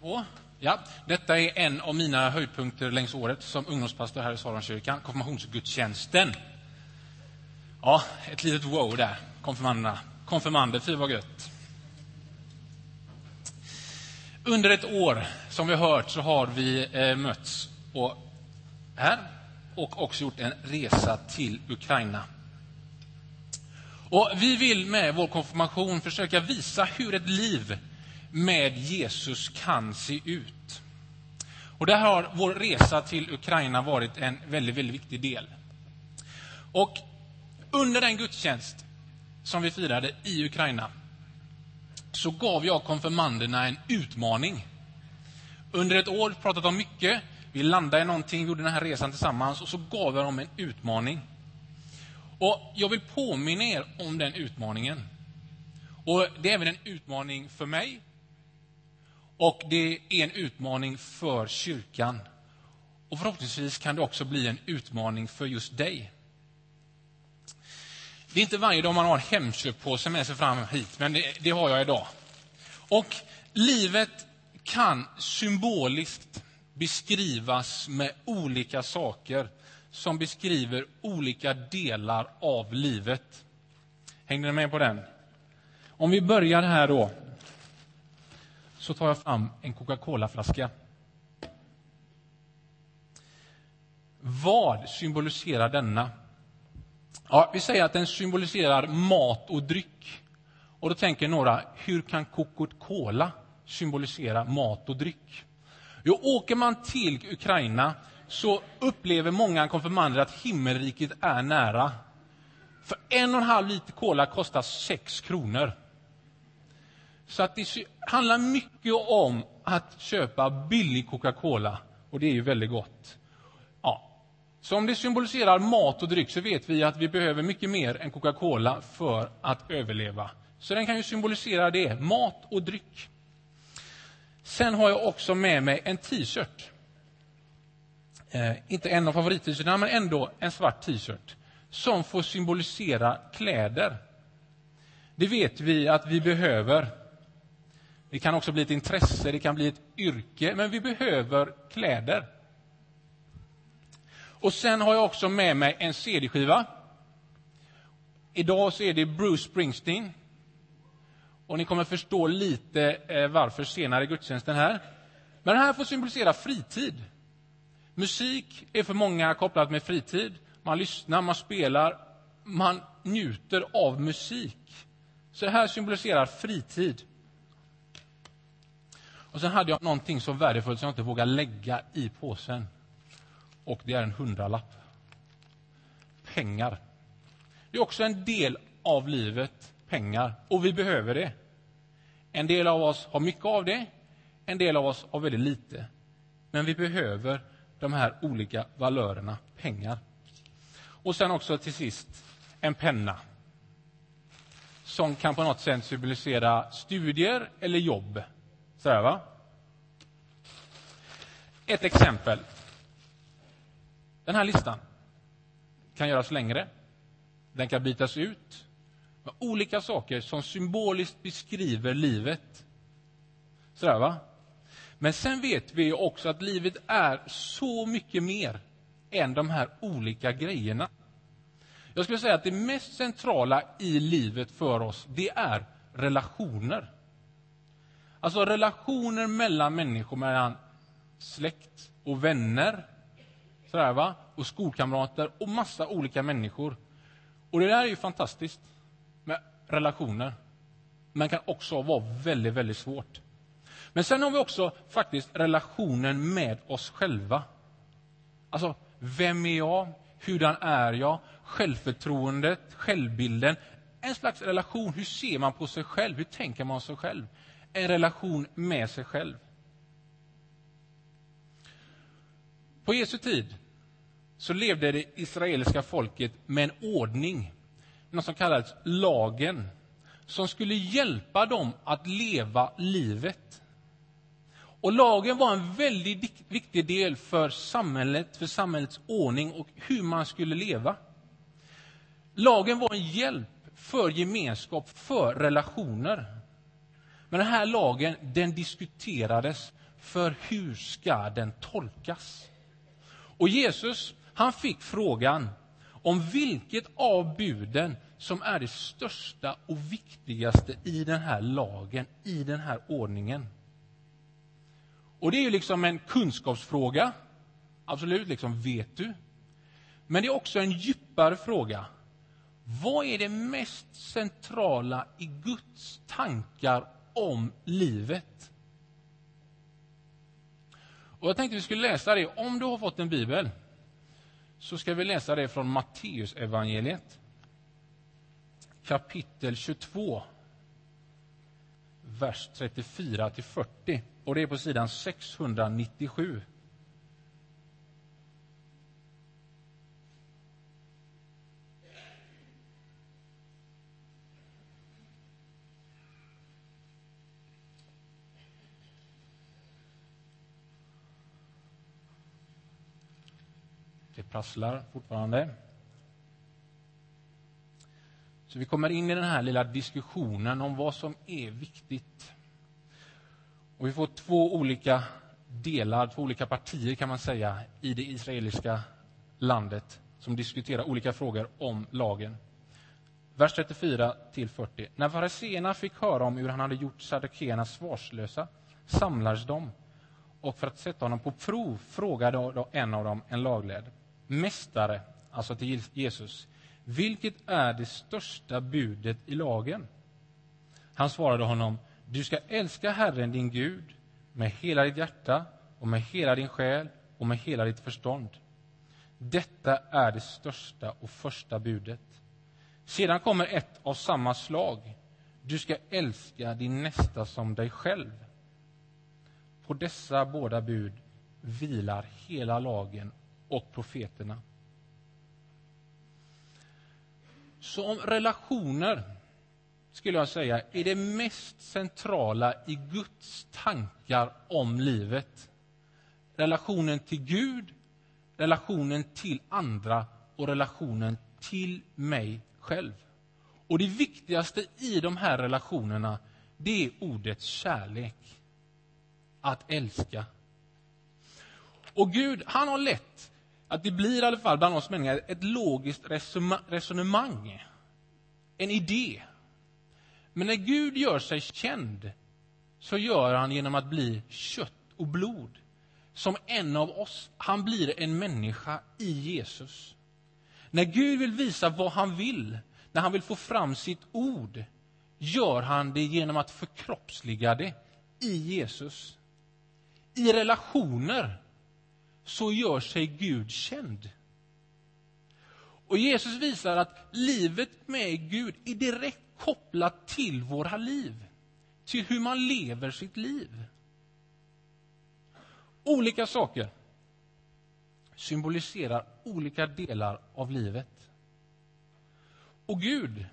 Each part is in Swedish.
på. ja, detta är en av mina höjdpunkter längs året som ungdomspastor här i Saronkyrkan, konfirmationsgudstjänsten. Ja, ett litet wow där, konfirmanderna. Konfirmander, fy vad gött. Under ett år, som vi hört, så har vi eh, mötts och, här och också gjort en resa till Ukraina. Och Vi vill med vår konfirmation försöka visa hur ett liv med Jesus kan se ut. Och Där har vår resa till Ukraina varit en väldigt, väldigt viktig del. Och Under den gudstjänst som vi firade i Ukraina så gav jag konfirmanderna en utmaning. Under ett år pratat om mycket. Vi landade i någonting, gjorde den här resan tillsammans och så gav jag dem en utmaning. Och Jag vill påminna er om den utmaningen. Och Det är även en utmaning för mig och det är en utmaning för kyrkan. Och förhoppningsvis kan det också bli en utmaning för just dig. Det är inte varje dag man har en Hemköppåse med sig fram hit, men det, det har jag idag. Och livet kan symboliskt beskrivas med olika saker som beskriver olika delar av livet. Hängde ni med på den? Om vi börjar här då så tar jag fram en Coca-Cola-flaska. Vad symboliserar denna? Ja, vi säger att den symboliserar mat och dryck. Och då tänker några, hur kan Coca-Cola symbolisera mat och dryck? Jo, åker man till Ukraina så upplever många konfirmander att himmelriket är nära. För en och en halv liter cola kostar 6 kronor. Så att det handlar mycket om att köpa billig Coca-Cola. Och det är ju väldigt gott. Ja. Så om det symboliserar mat och dryck så vet vi att vi behöver mycket mer än Coca-Cola för att överleva. Så den kan ju symbolisera det, mat och dryck. Sen har jag också med mig en t-shirt. Eh, inte en av favorit-t-shirtarna, men ändå en svart t-shirt som får symbolisera kläder. Det vet vi att vi behöver det kan också bli ett intresse, det kan bli ett yrke, men vi behöver kläder. Och sen har jag också med mig en CD-skiva. Idag så är det Bruce Springsteen. Och ni kommer förstå lite eh, varför senare i gudstjänsten här. Men den här får symbolisera fritid. Musik är för många kopplat med fritid. Man lyssnar, man spelar, man njuter av musik. Så det här symboliserar fritid. Och sen hade jag någonting så värdefullt som jag inte vågar lägga i påsen. Och det är en hundralapp. Pengar. Det är också en del av livet, pengar. Och vi behöver det. En del av oss har mycket av det, en del av oss har väldigt lite. Men vi behöver de här olika valörerna, pengar. Och sen också till sist en penna som kan på något sätt symbolisera studier eller jobb. Sådär, va? Ett exempel. Den här listan kan göras längre. Den kan bytas ut med olika saker som symboliskt beskriver livet. Sådär, va? Men sen vet vi också att livet är så mycket mer än de här olika grejerna. Jag skulle säga att det mest centrala i livet för oss, det är relationer. Alltså relationer mellan människor, mellan släkt och vänner sådär va? och skolkamrater och massa olika människor. Och Det där är ju fantastiskt med relationer, men kan också vara väldigt, väldigt svårt. Men sen har vi också faktiskt relationen med oss själva. Alltså, vem är jag? Hurdan är jag? Självförtroendet, självbilden. En slags relation. Hur ser man på sig själv? Hur tänker man sig själv? En relation med sig själv. På Jesu tid så levde det israeliska folket med en ordning, något som kallades lagen, som skulle hjälpa dem att leva livet. Och Lagen var en väldigt viktig del för samhället, för samhällets ordning och hur man skulle leva. Lagen var en hjälp för gemenskap, för relationer. Men den här lagen den diskuterades för hur ska den tolkas? Och Jesus, han fick frågan om vilket av buden som är det största och viktigaste i den här lagen, i den här ordningen. Och det är ju liksom en kunskapsfråga. Absolut, liksom vet du? Men det är också en djupare fråga. Vad är det mest centrala i Guds tankar om livet? Och Jag tänkte vi skulle läsa det. Om du har fått en bibel så ska vi läsa det från Matteusevangeliet kapitel 22 vers 34-40. Och det är på sidan 697. Det prasslar fortfarande. Så vi kommer in i den här lilla diskussionen om vad som är viktigt. Och vi får två olika delar, två olika partier kan man säga, i det israeliska landet som diskuterar olika frågor om lagen. Vers 34 till 40. När fariséerna fick höra om hur han hade gjort saddukeerna svarslösa samlades de och för att sätta honom på prov frågade en av dem, en laglärd, Mästare, alltså till Jesus, vilket är det största budet i lagen? Han svarade honom, du ska älska Herren din Gud med hela ditt hjärta och med hela din själ och med hela ditt förstånd. Detta är det största och första budet. Sedan kommer ett av samma slag. Du ska älska din nästa som dig själv. På dessa båda bud vilar hela lagen och profeterna. Så om relationer, skulle jag säga, är det mest centrala i Guds tankar om livet. Relationen till Gud, relationen till andra och relationen till mig själv. Och det viktigaste i de här relationerna, det är ordet kärlek. Att älska. Och Gud, han har lett att det blir i alla fall bland oss människor ett logiskt resonemang, en idé. Men när Gud gör sig känd så gör han genom att bli kött och blod som en av oss. Han blir en människa i Jesus. När Gud vill visa vad han vill, när han vill få fram sitt ord gör han det genom att förkroppsliga det i Jesus. I relationer så gör sig Gud känd. Och Jesus visar att livet med Gud är direkt kopplat till våra liv. Till hur man lever sitt liv. Olika saker symboliserar olika delar av livet. Och Gud,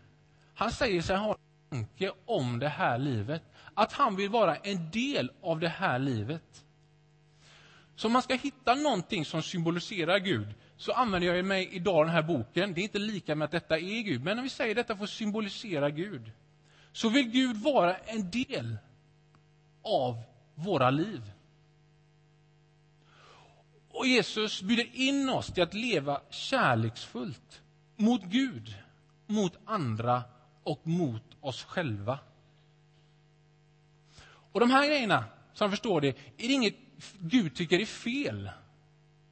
han säger sig ha en tanke om det här livet. Att han vill vara en del av det här livet. Så om man ska hitta någonting som symboliserar Gud så använder jag mig idag den här boken. Det är inte lika med att detta är Gud, men om vi säger detta får symbolisera Gud så vill Gud vara en del av våra liv. Och Jesus bjuder in oss till att leva kärleksfullt mot Gud, mot andra och mot oss själva. Och de här grejerna, som förstår det, är det inget Gud tycker är fel.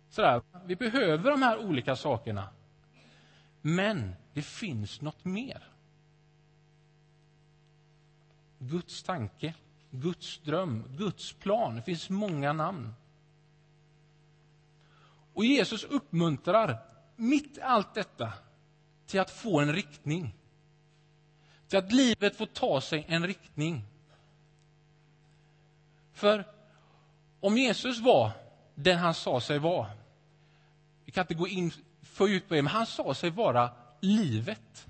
Sådär. Vi behöver de här olika sakerna. Men det finns något mer. Guds tanke, Guds dröm, Guds plan. Det finns många namn. Och Jesus uppmuntrar, mitt i allt detta, till att få en riktning. Till att livet får ta sig en riktning. För om Jesus var den han sa sig vara, vi kan inte gå in för djupt på det, men han sa sig vara livet.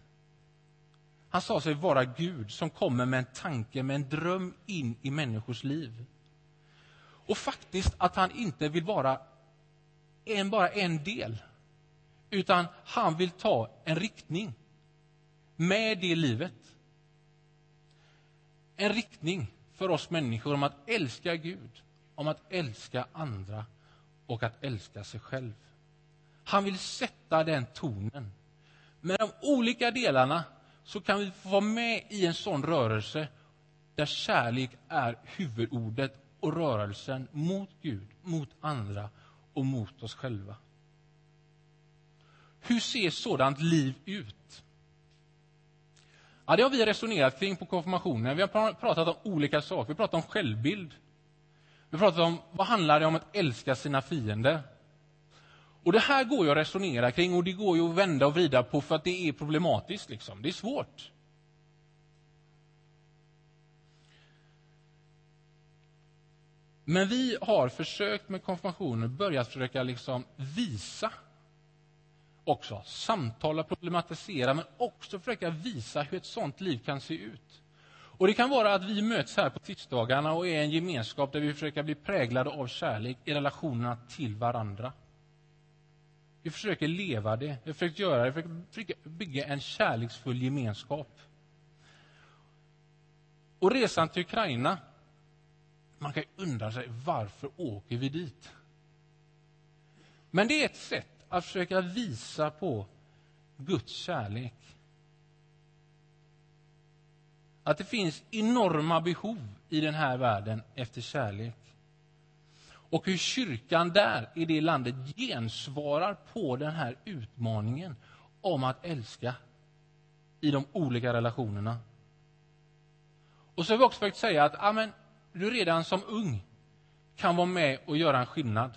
Han sa sig vara Gud som kommer med en tanke, med en dröm in i människors liv. Och faktiskt att han inte vill vara en, bara en del, utan han vill ta en riktning med det livet. En riktning för oss människor om att älska Gud, om att älska andra och att älska sig själv. Han vill sätta den tonen. Med de olika delarna så kan vi få vara med i en sån rörelse där kärlek är huvudordet och rörelsen mot Gud, mot andra och mot oss själva. Hur ser sådant liv ut? Ja, det har vi resonerat kring på konfirmationen. Vi har pratat om olika saker. Vi har pratat om självbild. Vi pratar om vad handlar det om att älska sina fiender. Och Det här går ju att resonera kring och det går ju att vända och vrida på för att det är problematiskt. Liksom. Det är svårt. Men vi har försökt med konfirmationen börjat försöka liksom visa också, samtala, problematisera, men också försöka visa hur ett sånt liv kan se ut. Och Det kan vara att vi möts här på tisdagarna och är en gemenskap där vi försöker bli präglade av kärlek i relationerna till varandra. Vi försöker leva det, vi försöker göra det, vi försöker bygga en kärleksfull gemenskap. Och resan till Ukraina, man kan undra sig varför åker vi dit? Men det är ett sätt att försöka visa på Guds kärlek. Att det finns enorma behov i den här världen efter kärlek. Och hur kyrkan där, i det landet, gensvarar på den här utmaningen om att älska i de olika relationerna. Och så har vi också försökt säga att amen, du redan som ung kan vara med och göra en skillnad.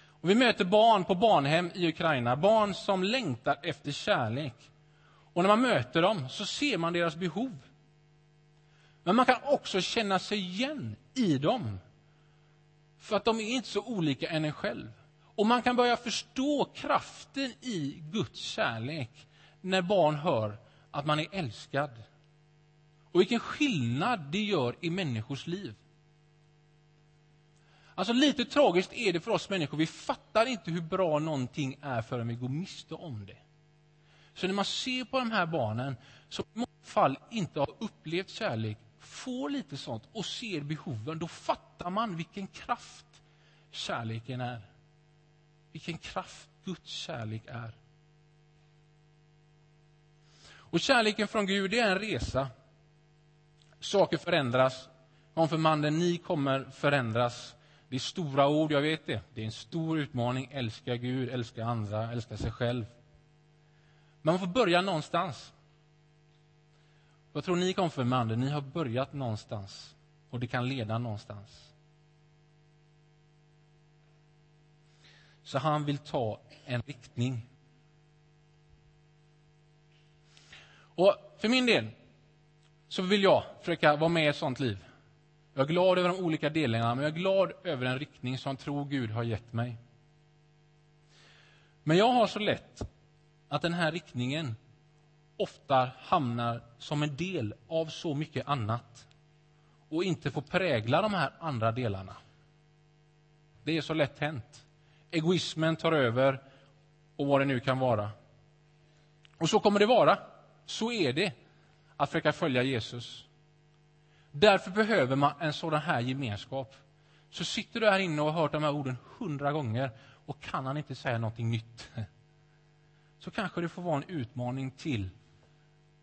Och vi möter barn på barnhem i Ukraina, barn som längtar efter kärlek. Och när man möter dem så ser man deras behov. Men man kan också känna sig igen i dem. För att de är inte så olika än en själv. Och man kan börja förstå kraften i Guds kärlek när barn hör att man är älskad. Och vilken skillnad det gör i människors liv. Alltså lite tragiskt är det för oss människor. Vi fattar inte hur bra någonting är förrän vi går miste om det. Så när man ser på de här barnen som i många fall inte har upplevt kärlek, får lite sånt och ser behoven, då fattar man vilken kraft kärleken är. Vilken kraft Guds kärlek är. Och kärleken från Gud är en resa. Saker förändras. Konfirmanden, ni kommer förändras. Det är stora ord, jag vet det. Det är en stor utmaning. Älska Gud, älska andra, älska sig själv. Men man får börja någonstans. Jag tror ni konfirmander, ni har börjat någonstans och det kan leda någonstans. Så han vill ta en riktning. Och för min del så vill jag försöka vara med i ett sånt liv. Jag är glad över de olika delarna, men jag är glad över den riktning som tror Gud har gett mig. Men jag har så lätt att den här riktningen ofta hamnar som en del av så mycket annat och inte får prägla de här andra delarna. Det är så lätt hänt. Egoismen tar över och vad det nu kan vara. Och så kommer det vara. Så är det att försöka följa Jesus. Därför behöver man en sådan här gemenskap. Så sitter du här inne och har hört de här orden hundra gånger och kan han inte säga någonting nytt. Så kanske det får vara en utmaning till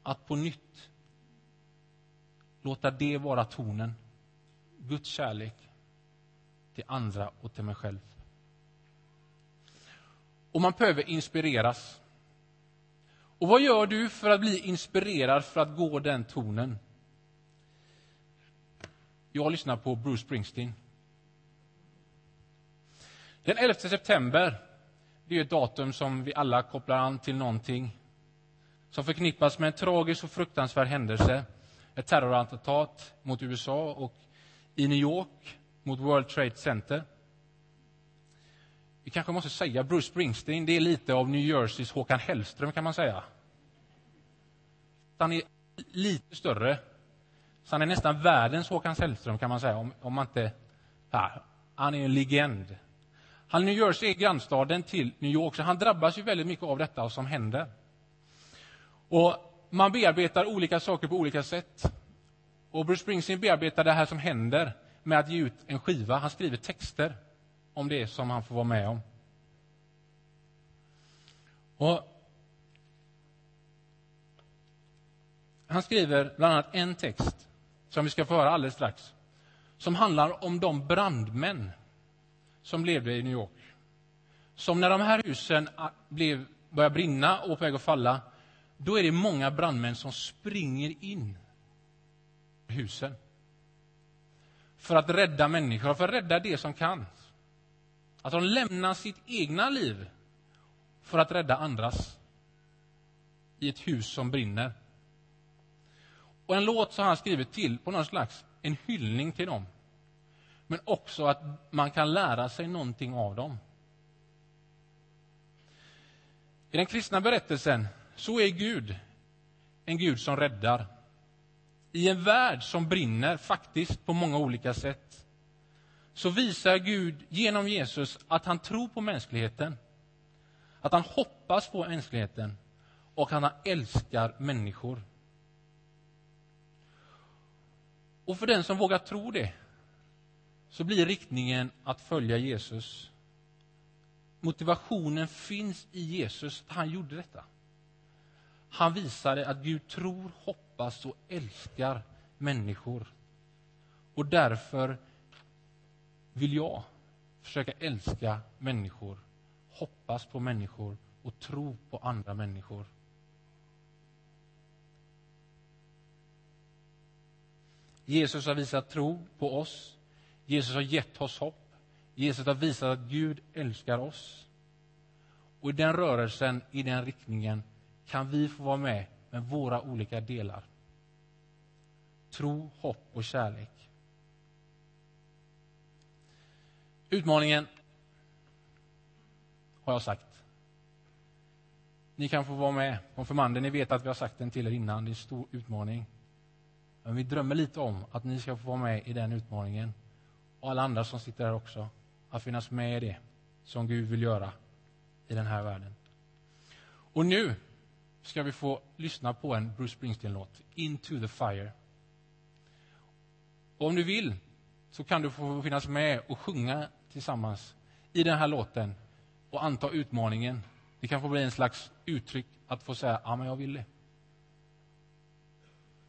att på nytt låta det vara tonen. Guds kärlek till andra och till mig själv. Och man behöver inspireras. Och vad gör du för att bli inspirerad för att gå den tonen? Jag lyssnar på Bruce Springsteen. Den 11 september det är ett datum som vi alla kopplar an till någonting som förknippas med en tragisk och fruktansvärd händelse. Ett terrorattentat mot USA och i New York mot World Trade Center. Vi kanske måste säga Bruce Springsteen, det är lite av New Jerseys Håkan Hellström kan man säga. Han är lite större. Så han är nästan världens Håkan Hellström kan man säga. Om, om man inte... Här. han är en legend. Han, New Jersey är grannstaden till New York, så han drabbas ju väldigt mycket av detta som händer. Och man bearbetar olika saker på olika sätt. Och Bruce Springsteen bearbetar det här som händer med att ge ut en skiva. Han skriver texter om det som han får vara med om. Och han skriver bland annat en text som vi ska få höra alldeles strax som handlar om de brandmän som levde i New York. Som när de här husen blev, började brinna och på väg att falla, då är det många brandmän som springer in i husen. För att rädda människor, för att rädda det som kan. Att de lämnar sitt egna liv för att rädda andras i ett hus som brinner. Och en låt som han skrivit till på någon slags en hyllning till dem. Men också att man kan lära sig någonting av dem. I den kristna berättelsen så är Gud en Gud som räddar. I en värld som brinner, faktiskt på många olika sätt, så visar Gud genom Jesus att han tror på mänskligheten. Att han hoppas på mänskligheten och att han älskar människor. Och för den som vågar tro det så blir riktningen att följa Jesus. Motivationen finns i Jesus, han gjorde detta. Han visade att Gud tror, hoppas och älskar människor. Och därför vill jag försöka älska människor, hoppas på människor och tro på andra människor. Jesus har visat tro på oss. Jesus har gett oss hopp. Jesus har visat att Gud älskar oss. Och i den rörelsen, i den riktningen, kan vi få vara med med våra olika delar. Tro, hopp och kärlek. Utmaningen har jag sagt. Ni kan få vara med. Konfirmander, ni vet att vi har sagt den till er innan. Det är en stor utmaning. Men vi drömmer lite om att ni ska få vara med i den utmaningen. Och alla andra som sitter här också. Att finnas med i det som Gud vill göra i den här världen. Och nu ska vi få lyssna på en Bruce Springsteen-låt, Into the Fire. Och om du vill så kan du få finnas med och sjunga tillsammans i den här låten och anta utmaningen. Det kan få bli en slags uttryck att få säga, ja men jag vill det.